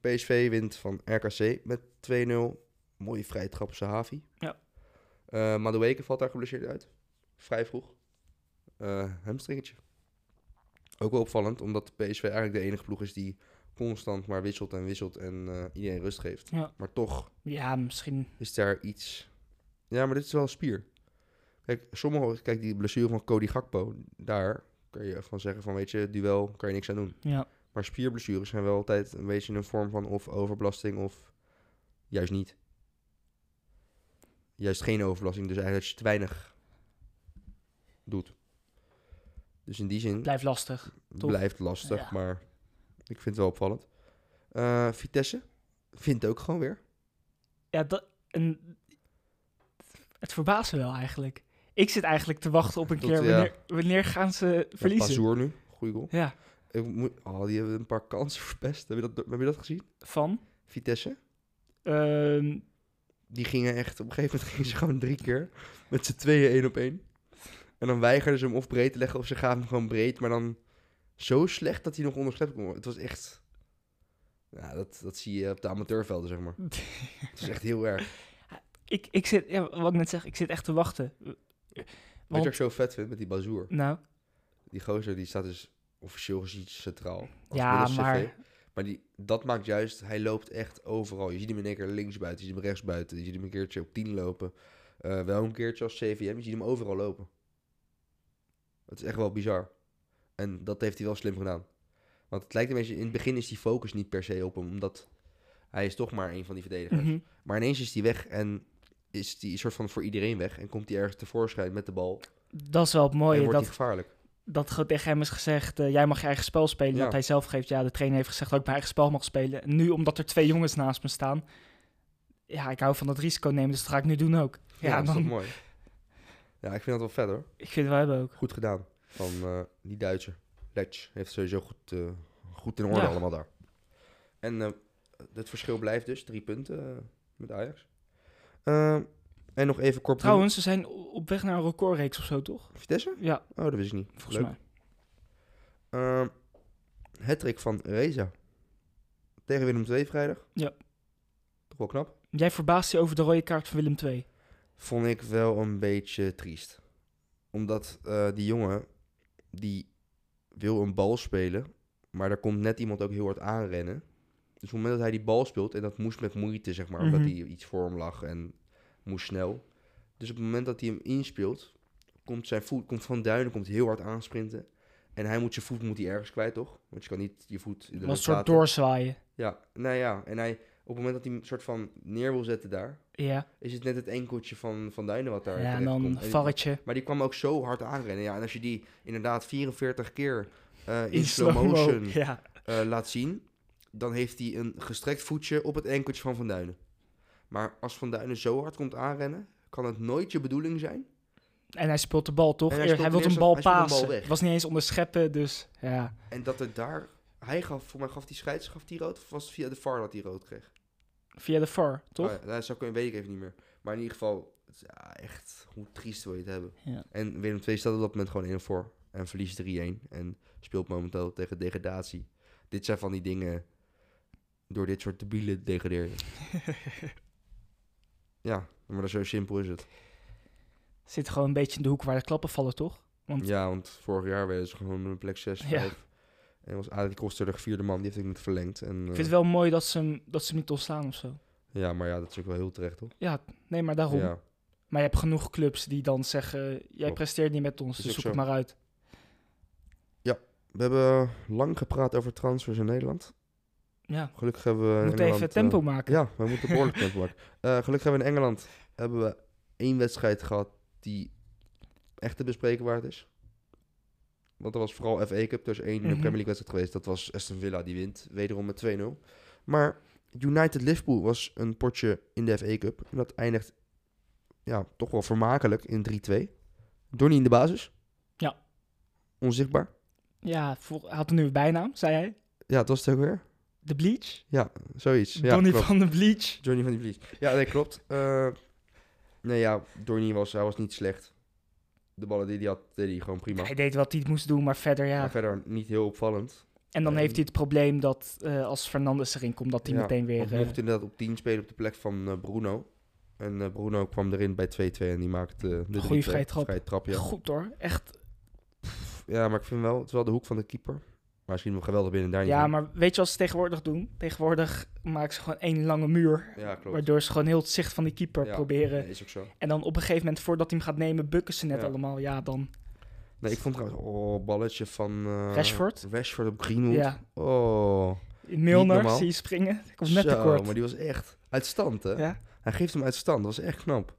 PSV wint van RKC met 2-0. Mooie vrije trap op Sahavi. Ja. Eh Madueke valt daar geblesseerd uit. Vrij vroeg. Eh hamstringetje. Ook wel opvallend, omdat PSV eigenlijk de enige ploeg is die constant maar wisselt en wisselt en eh, iedereen rust geeft. Ja. Maar toch Ja, misschien. is daar iets... Ja, maar dit is wel een spier. Kijk, sommige... Kijk, die blessure van Cody Gakpo, daar kan je van zeggen van, weet je, duel kan je niks aan doen. Ja. Maar spierblessures zijn wel altijd een beetje een vorm van of overbelasting of juist niet. Juist geen overbelasting, dus eigenlijk dat je te weinig doet. Dus in die zin Blijft lastig. toch? blijft lastig, Ja. maar ik vind het wel opvallend. Eh, Vitesse vindt ook gewoon weer. Ja, dat. En het verbaast me wel eigenlijk. Ik zit eigenlijk te wachten op een Tot, keer. ja. Wanneer, wanneer gaan ze verliezen? Pazour nu, goeie goal. Ja, Ik moet, oh, die hebben een paar kansen verpest. Heb je dat, heb je dat gezien? van. Vitesse? ehm, Die gingen echt, op een gegeven moment gingen ze gewoon drie keer met z'n tweeën één op één. En dan weigerden ze hem of breed te leggen of ze gaven hem gewoon breed, maar dan zo slecht dat hij nog onderschept kon worden. Het was echt, ja, dat, dat zie je op de amateurvelden, zeg maar. Het is echt heel erg. ik, ik zit, ja, wat ik net zeg, ik zit echt te wachten. Wat Want, ook zo vet vindt met die Bazoer. nou, Die gozer die staat dus officieel gezien centraal. als ja, maar Maar die, dat maakt juist, hij loopt echt overal. Je ziet hem in één keer links buiten, je ziet hem rechts buiten, je ziet hem een keertje op 10 lopen. Eh, wel een keertje als CVM, je ziet hem overal lopen. Het is echt wel bizar. En dat heeft hij wel slim gedaan. Want het lijkt een beetje, in het begin is die focus niet per se op hem, omdat hij is toch maar een van die verdedigers. mhm. Maar ineens is hij weg en is die soort van voor iedereen weg. En komt hij ergens tevoorschijn met de bal dat is wel het en mooie. wordt Dat, gevaarlijk. Dat tegen hem is gezegd, eh, jij mag je eigen spel spelen. Ja. Dat hij zelf geeft, ja, de trainer heeft gezegd dat ik mijn eigen spel mag spelen. En nu, omdat er twee jongens naast me staan, ja, ik hou van dat risico nemen, dus dat ga ik nu doen ook. Ja, Ja, dat is dan, mooi. Ja, ik vind dat wel vet hoor. ik vind het wel hebben ook. Goed gedaan van eh, die Duitser. Letch heeft sowieso goed, eh, goed in orde Ja. allemaal daar. En het verschil blijft dus drie punten met Ajax. En nog even kort. Trouwens, ze zijn op weg naar een recordreeks of zo, toch? Vitesse? Ja, Oh, dat wist ik niet. volgens Leuk. mij. Uh, Hattrick van Reza. Tegen Willem II vrijdag. Ja. Toch wel knap. Jij verbaast je over de rode kaart van Willem II. Vond ik wel een beetje triest. Omdat eh, die jongen, die wil een bal spelen. Maar daar komt net iemand ook heel hard aanrennen. Dus op het moment dat hij die bal speelt, en dat moest met moeite, zeg maar, omdat Mhm. hij iets voor hem lag en moest snel. Dus op het moment dat hij hem inspeelt, komt zijn voet, komt Van Duinen komt heel hard aansprinten. En hij moet zijn voet moet hij ergens kwijt, toch? Want je kan niet je voet in de was een soort laten. doorzwaaien. Ja, nou ja. En hij, op het moment dat hij hem soort van neer wil zetten daar, Ja, is het net het enkeltje van Van Duinen wat daar ja en dan komt. een En- varretje. maar die kwam ook zo hard aanrennen. Ja, en als je die inderdaad 44 keer eh, in, In slow motion Ja, eh, laat zien, dan heeft hij een gestrekt voetje op het enkeltje van Van Duinen. Maar als Van Duinen zo hard komt aanrennen, kan het nooit je bedoeling zijn. en hij speelt de bal toch? En hij Eer- Hij wil een bal pasen. Het was niet eens onderscheppen, dus ja. En dat het daar, hij gaf, voor mij gaf die scheids, gaf die rood, of was het via de VAR dat hij rood kreeg? Via de VAR, toch? Oh ja, dat zou kunnen, weet ik even niet meer. Maar in ieder geval, ja, echt, hoe triest wil je het hebben. Ja. En Willem II staat op dat moment gewoon 1 voor. En verliest 3-1. En speelt momenteel tegen degradatie. Dit zijn van die dingen. Door dit soort debielen degradeer je. ja, maar dat zo simpel is het. Zit gewoon een beetje in de hoek waar de klappen vallen, toch? Want Ja, want vorig jaar werden ze gewoon een plek 6, Ja. 5. En was Adrie Koster de vierde man, die heeft ik niet verlengd. En, ik eh, vind het wel mooi dat ze hem, dat ze hem niet ontslaan of zo. Ja, maar ja, dat is ook wel heel terecht, toch? Ja, nee, maar daarom. Ja. Maar je hebt genoeg clubs die dan zeggen, jij presteert niet met ons, dus zoek zo. het maar uit. We hebben lang gepraat over transfers in Nederland. Ja, Gelukkig hebben we we moeten even tempo eh, maken. Ja, we moeten behoorlijk tempo maken. Eh, gelukkig hebben we in Engeland hebben we één wedstrijd gehad die echt te bespreken waard is. Want dat was vooral FA Cup. Er is één Mhm. Premier League wedstrijd geweest. Dat was Aston Villa die wint. Wederom met 2-0. Maar United Liverpool was een potje in de FA Cup. En dat eindigt ja, toch wel vermakelijk in 3-2. Donny in de basis. Ja. Onzichtbaar. Ja, hij had een nieuwe bijnaam, zei hij. Ja, dat was het ook weer. De Bleach. Ja, zoiets. Ja, Donny klopt. van de Bleach. Johnny van die Vlies. Ja, nee, klopt. Eh, nee, ja, Donny was, hij was niet slecht. De ballen die hij had, deed hij gewoon prima. Hij deed wat hij moest doen, maar verder ja. Maar verder niet heel opvallend. En dan eh, heeft hij het probleem dat eh, als Fernandes erin komt, dat hij Ja, meteen weer... eh, mocht inderdaad op 10 spelen op de plek van eh, Bruno. En eh, Bruno kwam erin bij 2-2 en die maakte eh, de Goeie 3-2. vrije trap. Trap, ja. Goed hoor, echt. ja, maar ik vind wel, het is wel de hoek van de keeper. Maar misschien wel geweldig binnen daar niet Ja, maar weet je wat ze tegenwoordig doen? Tegenwoordig maken ze gewoon één lange muur. Ja, klopt. Waardoor ze gewoon heel het zicht van die keeper Ja, proberen. is ook zo. En dan op een gegeven moment, voordat hij hem gaat nemen, bukken ze net Ja. allemaal. Ja, dan. Nee, ik vond trouwens, oh, balletje van... eh, Rashford? Rashford op Greenwood. Ja. Oh, Milner, normaal. zie je springen. Ik kom net Zo, tekort. maar die was echt uit stand, hè? Ja. Hij geeft hem uit stand. Dat was echt knap.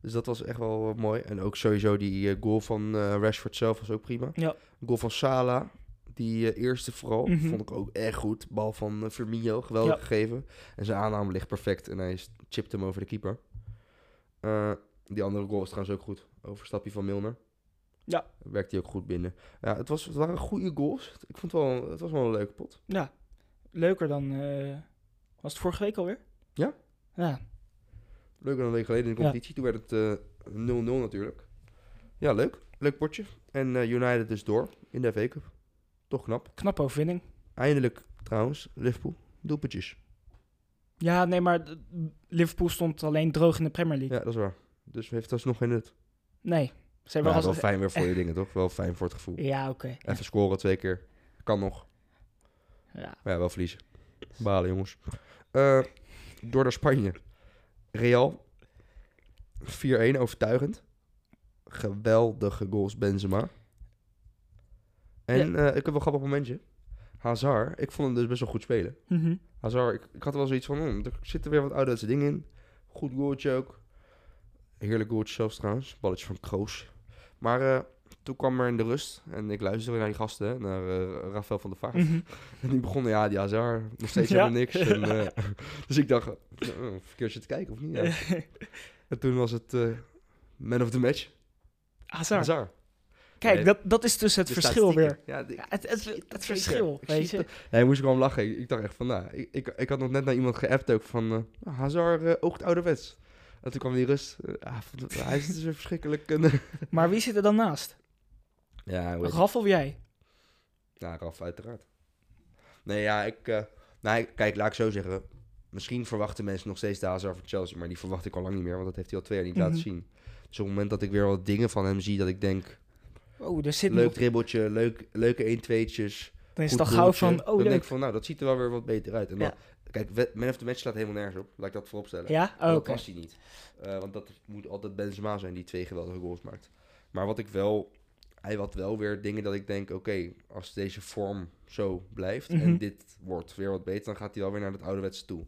Dus dat was echt wel eh, mooi. En ook sowieso die eh, goal van eh, Rashford zelf was ook prima. Ja. Goal van Sala, die eh, eerste vooral, Mhm. vond ik ook echt goed. Bal van uh, Firmino, geweldig Ja. gegeven. En zijn aanname ligt perfect. En hij chipt hem over de keeper. Eh, die andere goal was trouwens ook goed. Overstapje van Milner. Ja. Werkt hij ook goed binnen. Ja, het, was, het waren goede goals. Ik vond het wel, het was wel een leuke pot. Ja. Leuker dan. was het vorige week alweer? Ja. Ja. Leuker dan een week geleden in de Ja. competitie. Toen werd het eh, 0-0 natuurlijk. Ja, leuk. Leuk potje. En United dus door in de FA Cup. Toch knap. Knappe overwinning. Eindelijk trouwens, Liverpool. Doelpuntjes. Ja, nee, maar Liverpool stond alleen droog in de Premier League. Ja, dat is waar. Dus heeft dat nog geen nut. Nee. Ze hebben ja, wel wel fijn weer voor je dingen, toch? Wel fijn voor het gevoel. Ja, oké. Even scoren twee keer. Kan nog. Ja. Maar ja, wel verliezen. Balen, jongens. Eh, door naar Spanje. Real. 4-1, overtuigend. Geweldige goals Benzema. En eh, ik heb wel een grappig momentje. Hazard, ik vond hem dus best wel goed spelen. Mhm. Hazard, ik, ik had er wel zoiets van, hm, er zitten weer wat ouderwetse dingen in. Goed goaltje ook. Heerlijk goaltje zelfs trouwens. Balletje van Kroos. Maar eh, toen kwam er in de rust. En ik luisterde naar die gasten, hè, naar eh, Rafael van der Vaart. Mhm. En die begonnen, ja, die Hazard, nog steeds Ja. helemaal niks. En, dus ik dacht, uh, verkeerd zitten kijken of niet? Ja. En toen was het man of the match. Hazard. Hazard. Kijk, Nee. dat, dat is dus het verschil weer. Ja, die- Ja, het, het, verschil, Ik weet je. Nee, moest ik gewoon lachen. Ik, ik dacht echt van, nou, ik, ik, ik had nog net naar iemand geappt ook van, nou, Hazard eh, oogt ouderwets. En toen kwam die rust. Eh, ah, hij is dus weer verschrikkelijk. Maar wie zit er dan naast? ja, Raf of jij? Ja, Raf, uiteraard. Nee, ja, ik... eh, nou, kijk, laat ik zo zeggen. Misschien verwachten mensen nog steeds de Hazard van Chelsea, maar die verwacht ik al lang niet meer, want dat heeft hij al twee jaar niet laten Mhm. zien. Dus op het moment dat ik weer wat dingen van hem zie, dat ik denk, Oh, er zit leuk dribbeltje, leuk, leuke 1-2'tjes, Dan is het al gauw van, oh dan denk leuk. ik van, nou, dat ziet er wel weer wat beter uit. En dan, Ja. kijk, man of the match staat helemaal nergens op, laat ik dat vooropstellen. Ja? Oh, dat oké. was hij niet. Eh, want dat moet altijd Benzema zijn die twee geweldige goals maakt. Maar wat ik wel... Hij had wel weer dingen dat ik denk... Oké, als deze vorm zo blijft... Mhm. en dit wordt weer wat beter... dan gaat hij wel weer naar het ouderwetse toe.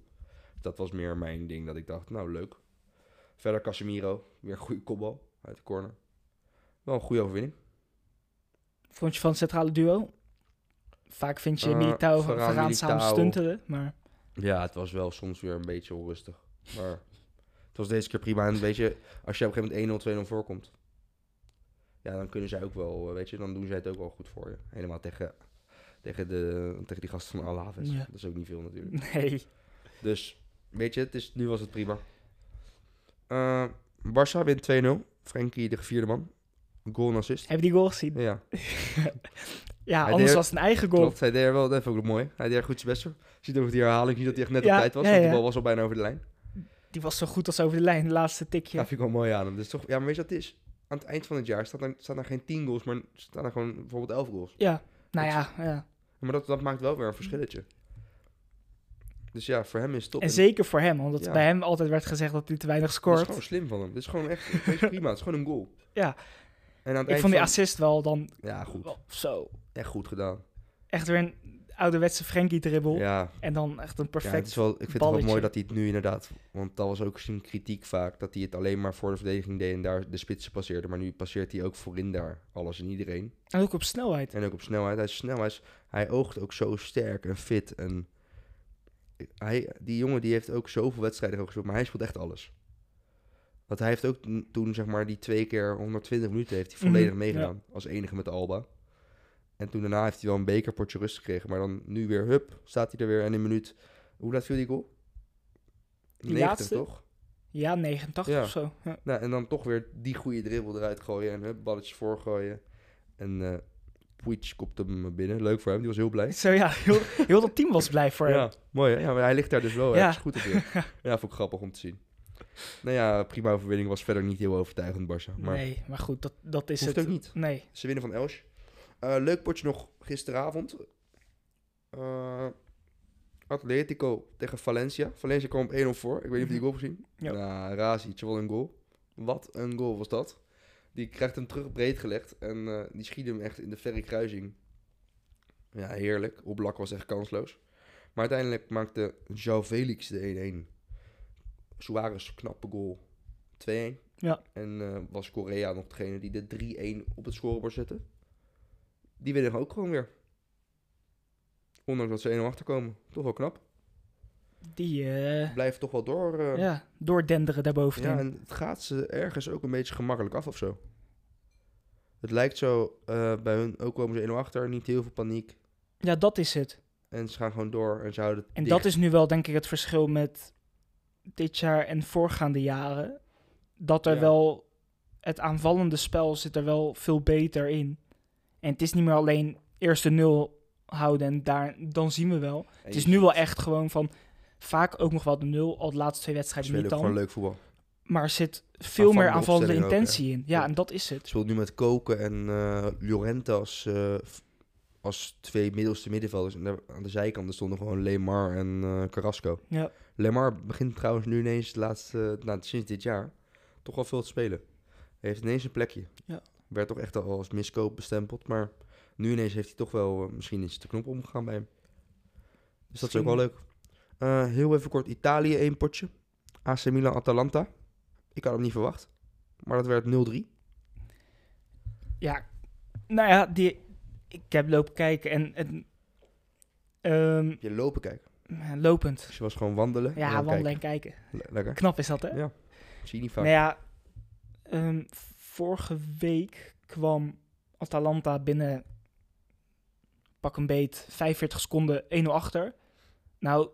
Dat was meer mijn ding. Dat ik dacht, nou leuk. Verder Casemiro. Weer goede kopbal uit de corner. Wel een goede overwinning. Vond je van het centrale duo? Vaak vind je Eh, Militao Varane, Varaan samen stuntelen, maar... Ja, het was wel soms weer een beetje onrustig. Maar het was deze keer prima. En weet je, als je op een gegeven moment 1-0, 2-0 voorkomt... Ja, dan kunnen zij ook wel, eh, weet je, dan doen zij het ook wel goed voor je. Helemaal tegen, tegen, de, tegen die gasten van Alaves. Ja. Dat is ook niet veel natuurlijk. Nee. Dus, weet je, het is, nu was het prima. Eh Barça wint 2-0. Frenkie de vierde man. Goal en assist. Heb je die goal gezien? Ja, Ja, Hij anders was het een eigen goal. klopt. Hij deed er wel, dat vond ik ook mooi. Hij deed er goed zijn best voor. Ziet ook die herhaling, niet dat hij echt net Ja, op tijd was. ja, want die bal was al bijna over de lijn. Die was zo goed als over de lijn, de laatste tikje. vind ik wel mooi aan hem. Dus toch, ja, maar weet je wat het is? aan het eind van het jaar staat er, staan er geen 10 goals, maar staan er gewoon bijvoorbeeld 11 goals. Ja, nou Dat ja, ja. Maar dat, dat maakt wel weer een verschilletje. Dus ja, voor hem is het top. En En zeker voor hem, omdat Ja. bij hem altijd werd gezegd dat hij te weinig Dat is scoort. gewoon slim van hem. Dit is gewoon echt is prima. Het is gewoon een goal. Ja. En aan het Ik vond die van- assist wel dan Ja, goed. wel zo. Echt goed gedaan. Echt weer een ouderwetse Frenkie-dribbel. Ja, En dan echt een ja perfect... het is wel, ik vind het wel mooi dat hij het nu inderdaad... Want dat was ook zijn kritiek vaak. Dat hij het alleen maar voor de verdediging deed en daar de spitsen passeerde. Maar nu passeert hij ook voorin daar alles en iedereen. En ook op snelheid. En ook op snelheid. Hij is snel. Hij, is, hij oogt ook zo sterk en fit. En hij, die jongen die heeft ook zoveel wedstrijden gespeeld. Maar hij speelt echt alles. Want hij heeft ook toen zeg maar die twee keer 120 minuten heeft hij volledig Mhm, meegedaan. Als enige met Alba. En toen daarna heeft hij wel een bekerpotje rust gekregen. Maar dan nu weer, hup, staat hij er weer. En een minuut, hoe laat viel die goal? Die 90 laatste? toch? Ja, 89 Ja. of zo. Ja. Nou, en dan toch weer die goede dribbel eruit gooien. En hup, balletje voorgooien. En eh Puig kopt hem binnen. Leuk voor hem, die was heel blij. Zo ja, heel, heel dat team was blij voor hem. Ja, mooi hè? Ja, maar hij ligt daar dus wel Ja. ergens goed op ja, vond ik grappig om te zien. Nou ja, prima overwinning was verder niet heel overtuigend, Barça. Maar Nee, maar goed, dat, dat is hoeft het. ook niet. Nee. Ze winnen van Elche. Eh, leuk potje nog gisteravond. Eh, Atletico tegen Valencia. Valencia kwam op 1-0 voor. Ik weet niet of je die goal hebt gezien. Ja. Nou, Razic, wat een goal. Wat een goal was dat. Die krijgt hem terug breed gelegd. En eh, die schiet hem echt in de verre kruising. Ja, heerlijk. Oblak was echt kansloos. Maar uiteindelijk maakte João Felix de 1-1. Suarez, knappe goal. 2-1. Ja. En eh, was Korea nog degene die de 3-1 op het scorebord zette. Die winnen ook gewoon weer. Ondanks dat ze 1-0 achterkomen. Toch wel knap. Die eh Blijven toch wel door. eh, ja. ja, doordenderen daarboven. en het gaat ze ergens ook een beetje gemakkelijk af of zo. Het lijkt zo bij hun, ook komen ze 1-0 achter, niet heel veel paniek. ja, dat is het. En ze gaan gewoon door en ze houden het En dicht. dat is nu wel denk ik het verschil met dit jaar en voorgaande jaren. Dat er Ja. wel het aanvallende spel zit er wel veel beter in. En het is niet meer alleen eerst de nul houden en daar, dan zien we wel. Het is nu wel echt gewoon van vaak ook nog wel de nul, al de laatste twee wedstrijden niet dan. gewoon leuk voetbal. Maar er zit veel meer Aanvallende ook, intentie in. Ja, Ja. en dat is het. speelt nu met Koken en Llorente als, f- als twee middelste middenvelders. En daar, aan de zijkanten stonden gewoon Lemar en eh, Carrasco. Ja. Lemar begint trouwens nu ineens de laatste, nou, sinds dit jaar toch wel veel te spelen. Hij heeft ineens een plekje. Ja. Werd toch echt al als miskoop bestempeld, maar nu ineens heeft hij toch wel, eh, misschien is de knop omgegaan bij hem. Dus dat is ook wel leuk. Eh, heel even kort, Italië één potje. AC Milan Atalanta. Ik had hem niet verwacht, maar dat werd 0-3. Ja, nou ja, die, ik heb lopen kijken en, en ehm, Je lopen kijken. lopend. Dus je was gewoon wandelen. en Ja, dan wandelen en kijken. kijken. Le- lekker. Knap is dat, hè? Ja. Zie je niet vaak. Nou ja, ehm, vorige week kwam Atalanta binnen pak een beet 45 seconden 1-0 achter. Nou,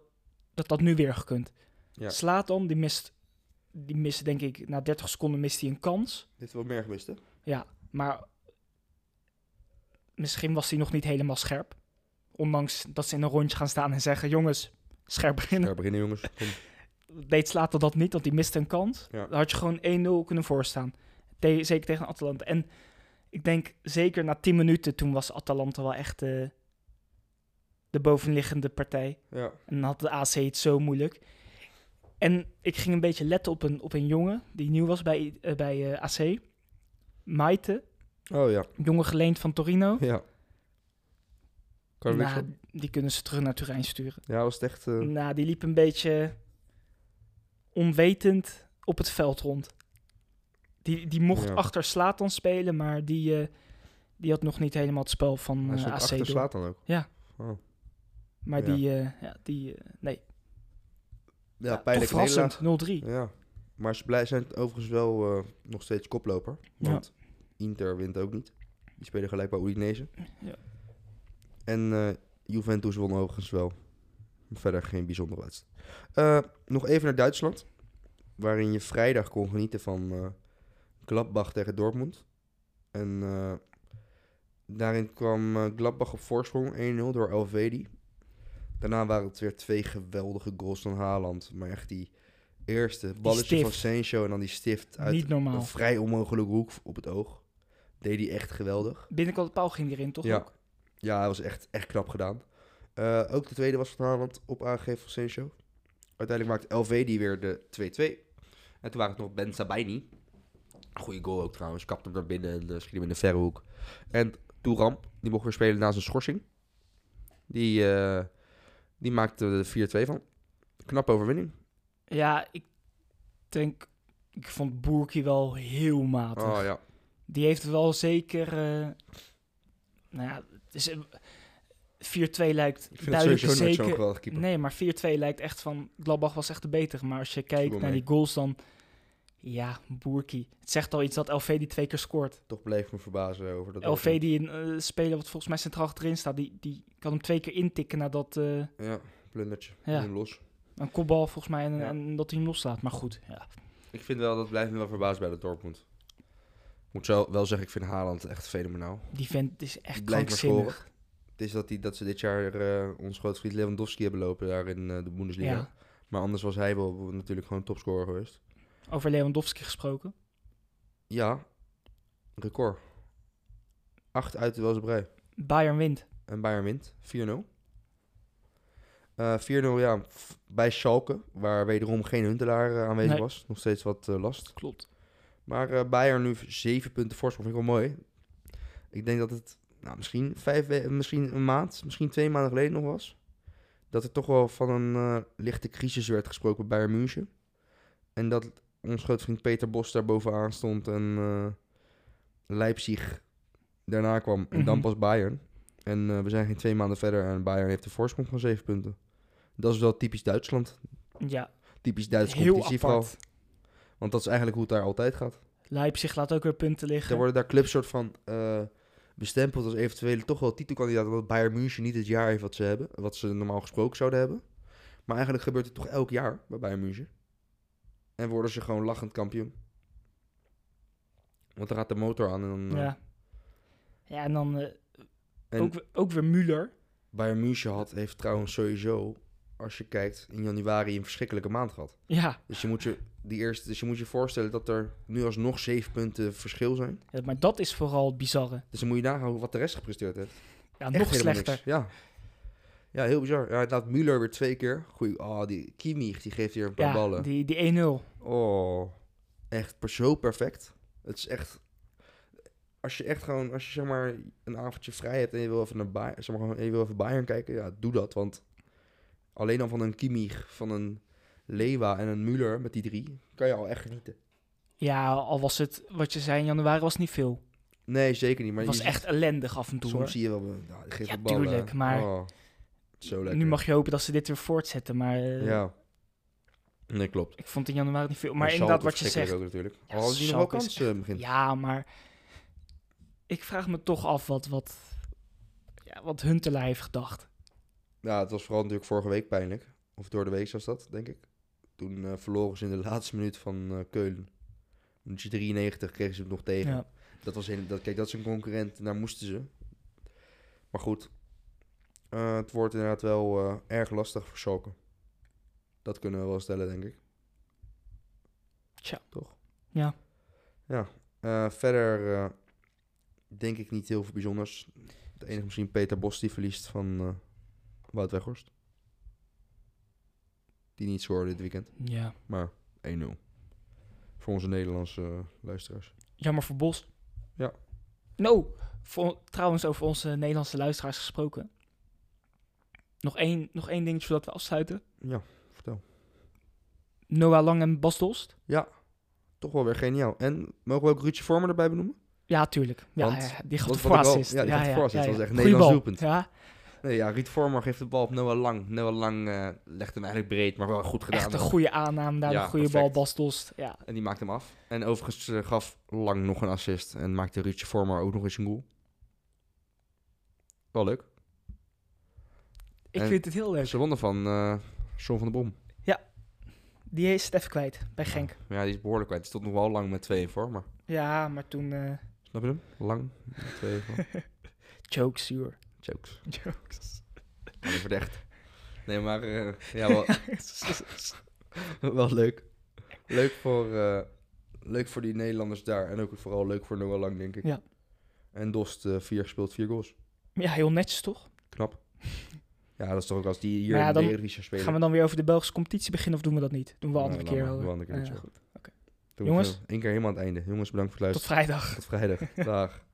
dat had nu weer gekund. Ja. Slaat dan, die mist, die mist denk ik, na 30 seconden mist hij een kans. Dit wel meer gemist, hè? Maar misschien was hij nog niet helemaal scherp. Ondanks dat ze in een rondje gaan staan en zeggen, jongens, scherp beginnen. Daar beginnen, jongens. Kom. Deed Slater dat niet, want die miste een kans. Ja. Dan had je gewoon 1-0 kunnen voorstaan. Te- zeker tegen Atalanta. En ik denk zeker na 10 minuten, toen was Atalanta wel echt de bovenliggende partij. Ja. En dan had de AC het zo moeilijk. En ik ging een beetje letten op een, op een jongen die nieuw was bij, eh, bij eh, AC. Maite, Oh ja. jongen geleend van Torino. Ja. Kan Nou, die kunnen ze terug naar Turijn sturen. Ja, was het echt... eh, Nou, die liep een beetje onwetend op het veld rond. Die, die mocht Ja. achter Slatan spelen, maar die, eh, die had nog niet helemaal het spel van hij eh, AC achter door. slaat dan ook. Ja. Oh. Maar Ja. die, eh, ja, die eh, nee. Ja, Ja, pijnlijk verrassend, 0-3. Ja. Maar ze blij zijn overigens wel eh, nog steeds koploper. Ja. Inter wint ook niet. Die spelen gelijk bij Udinese. Ja. En eh, Juventus won overigens wel. Verder geen bijzondere wedstrijd. Eh, nog even naar Duitsland. Waarin je vrijdag kon genieten van eh Gladbach tegen Dortmund. En daarin kwam Gladbach op voorsprong 1-0 door Elvedi. Daarna waren het weer twee geweldige goals van Haaland. Maar echt die eerste balletje van. Sancho en dan die stift uit Niet normaal. een vrij onmogelijke hoek op het oog. Deed hij echt geweldig. Binnenkant de paal ging die erin, toch? Ja. ook? Ja, hij was echt, echt knap gedaan. Eh, ook de tweede was van Haaland op aangegeven van Sancho. Uiteindelijk maakte LV die weer de 2-2. En toen waren het nog Ben Sabaini. Goeie goal ook trouwens. Kapte hem naar binnen en uh, schiet hem in de verre hoek. En Touram, die mocht weer spelen na zijn schorsing. Die, eh, die maakte de 4-2 van. Knappe overwinning. Ja, ik denk... Ik vond Boerkie wel heel matig. Oh ja. Die heeft wel zeker... eh, nou ja, het is, eh, 4-2 lijkt Ik vind het duidelijk nooit zeker... Nee, maar 4-2 lijkt echt van... Gladbach was echt de betere. Maar als je kijkt naar mee. die goals dan... Ja, Boerkie. Het zegt al iets dat LV die twee keer scoort. Toch bleef me verbazen over dat. LV die een eh, speler wat volgens mij centraal achterin staat... Die, die kan hem twee keer intikken nadat... eh, Ja, plundertje. Ja. Los. een kopbal volgens mij en, Ja. en dat hij hem loslaat. Maar goed, ja. Ik vind wel, dat blijft me wel verbaasd bij de Dortmund. Moet zo wel zeggen, ik vind Haaland echt fenomenaal. Die vent is echt krankzinnig. Het is dat, die, dat ze dit jaar eh ons grote vriend Lewandowski hebben lopen daar in eh, de Bundesliga. Ja. Maar anders was hij wel natuurlijk gewoon topscorer geweest. Over Lewandowski gesproken. Ja, record. Acht uit de Welze Bayern wint. En Bayern wint. 4-0. Eh 4-0, ja. f- Bij Schalke, waar wederom geen Huntelaar eh, aanwezig Nee. was. Nog steeds wat eh, last. Klopt. Maar eh Bayern nu 7 punten voorsprong. Vind ik wel mooi. Ik denk dat het nou, misschien, vijf, we- misschien een maand, misschien twee maanden geleden nog was. Dat er toch wel van een eh, lichte crisis werd gesproken bij Bayern München. En dat ons grote vriend Peter Bos daar bovenaan stond en eh, Leipzig daarna kwam. En dan Mhm. pas Bayern. En eh, we zijn geen twee maanden verder en Bayern heeft een voorsprong van zeven punten. Dat is wel typisch Duitsland. Ja, Typisch Duitse heel competitie vooral. apart. Want dat is eigenlijk hoe het daar altijd gaat. Leipzig laat ook weer punten liggen. Er worden daar clubs soort van eh, bestempeld als eventuele toch wel titelkandidaat. Omdat Bayern München niet het jaar heeft wat ze hebben. Wat ze normaal gesproken zouden hebben. Maar eigenlijk gebeurt het toch elk jaar bij Bayern München. En worden ze gewoon lachend kampioen. Want dan gaat de motor aan en dan... eh, Ja. Ja, en dan eh, en ook, ook weer Müller. Bayern München had, heeft trouwens sowieso, als je kijkt, in januari een verschrikkelijke maand gehad. Ja, Dus je moet je, die eerste, dus je, moet je voorstellen dat er nu alsnog zeven punten verschil zijn. Ja, maar dat is vooral het bizarre. Dus dan moet je nagaan wat de rest gepresteerd heeft. Ja, Echt nog slechter. niks. Ja. ja, heel bizar. Ja, inderdaad, Müller weer twee keer. Goeie, oh, die Kimmich, die geeft hier een paar Ja, ballen. die, die 1-0. Oh, echt per- zo perfect. Het is echt... Als je echt gewoon, als je zeg maar een avondje vrij hebt en je wil even naar Bayern, zeg maar, je wil even Bayern kijken, ja, doe dat. Want alleen al van een Kimmich, van een Lewa en een Müller met die drie, kan je al echt genieten. Ja, al was het, wat je zei in januari, was niet veel. Nee, zeker niet. Maar Het was echt ellendig af en toe. soms hoor. zie je wel, ja, die geeft Ja, ballen. tuurlijk, maar Oh, zo lekker. Nu mag je hopen dat ze dit weer voortzetten, maar eh, Ja. Nee, klopt. ik vond in januari niet veel. Maar En inderdaad, wat je zegt. Ook natuurlijk. Ja, die nog wel Schalke is kansen in het begin. Ja, maar ik vraag me toch af wat, wat, ja, wat Huntelaar heeft gedacht. Ja, het was vooral natuurlijk vorige week pijnlijk. Of door de week was dat, denk ik. Toen eh, verloren ze in de laatste minuut van eh, Keulen. Minuutje 93 kregen ze het nog tegen. Ja. Dat was een, dat, kijk, dat is een concurrent. en Daar moesten ze. Maar goed. Eh, het wordt inderdaad wel erg lastig voor Schalke. Dat kunnen we wel stellen, denk ik. Tja. Toch? Ja. Ja. Verder denk ik niet heel veel bijzonders. Het enige misschien Peter Bos die verliest van Wout Weghorst. Die niet scoorde dit weekend. ja. Maar 1-0. Voor onze Nederlandse eh, luisteraars. Jammer voor Bos. Ja. No, voor, trouwens over onze Nederlandse luisteraars gesproken. Nog één, nog één dingetje voordat we afsluiten. Ja, vertel. Noah Lang en Bas Dost. Ja, toch wel weer geniaal. En mogen we ook Ruudje Vormer erbij benoemen? Ja, tuurlijk. Ja, Want- ja, die gaat al- voorassist. ja, die gaat de voorassist. Dat was echt Goeie Nederlands doelpunt. Ja, Nee, ja, Ruud Vormer geeft de bal op Noah Lang. Noah Lang eh, legt hem eigenlijk breed, maar wel goed gedaan. echt een goede aanname. Daar Ja, een goede bal, perfect. Bas Dost. Ja, En die maakt hem af. En overigens eh, gaf Lang nog een assist. En maakte Ruudje Vormer ook nog eens een goal. Wel leuk. ik En- vind het heel leuk. Ze wonnen van John van der Bom. Die is het even kwijt bij Genk. Ja, die is behoorlijk kwijt. Die stond nog wel lang met 2 voor, maar... Ja, maar toen Snap je hem? Lang met 2 voor. choke zuur. Jokes. Jokes. Echt... Nee, maar... eh, ja, wel, wel leuk. leuk, voor, eh, leuk voor die Nederlanders daar. En ook vooral leuk voor Noah Lang, denk ik. Ja. En Dost, eh, vier gespeeld, vier goals. Ja, heel netjes toch? Knap. Ja, dat is toch ook als die hier Maar ja, in de Eredivisie spelen. Gaan we dan weer over de Belgische competitie beginnen of doen we dat niet? Doen we een Nou, andere laat keer wel. doen we een andere keer Ja, goed. Jongens. Eén keer helemaal aan het einde. Jongens, bedankt voor het Tot luisteren. vrijdag. Tot vrijdag. Dag.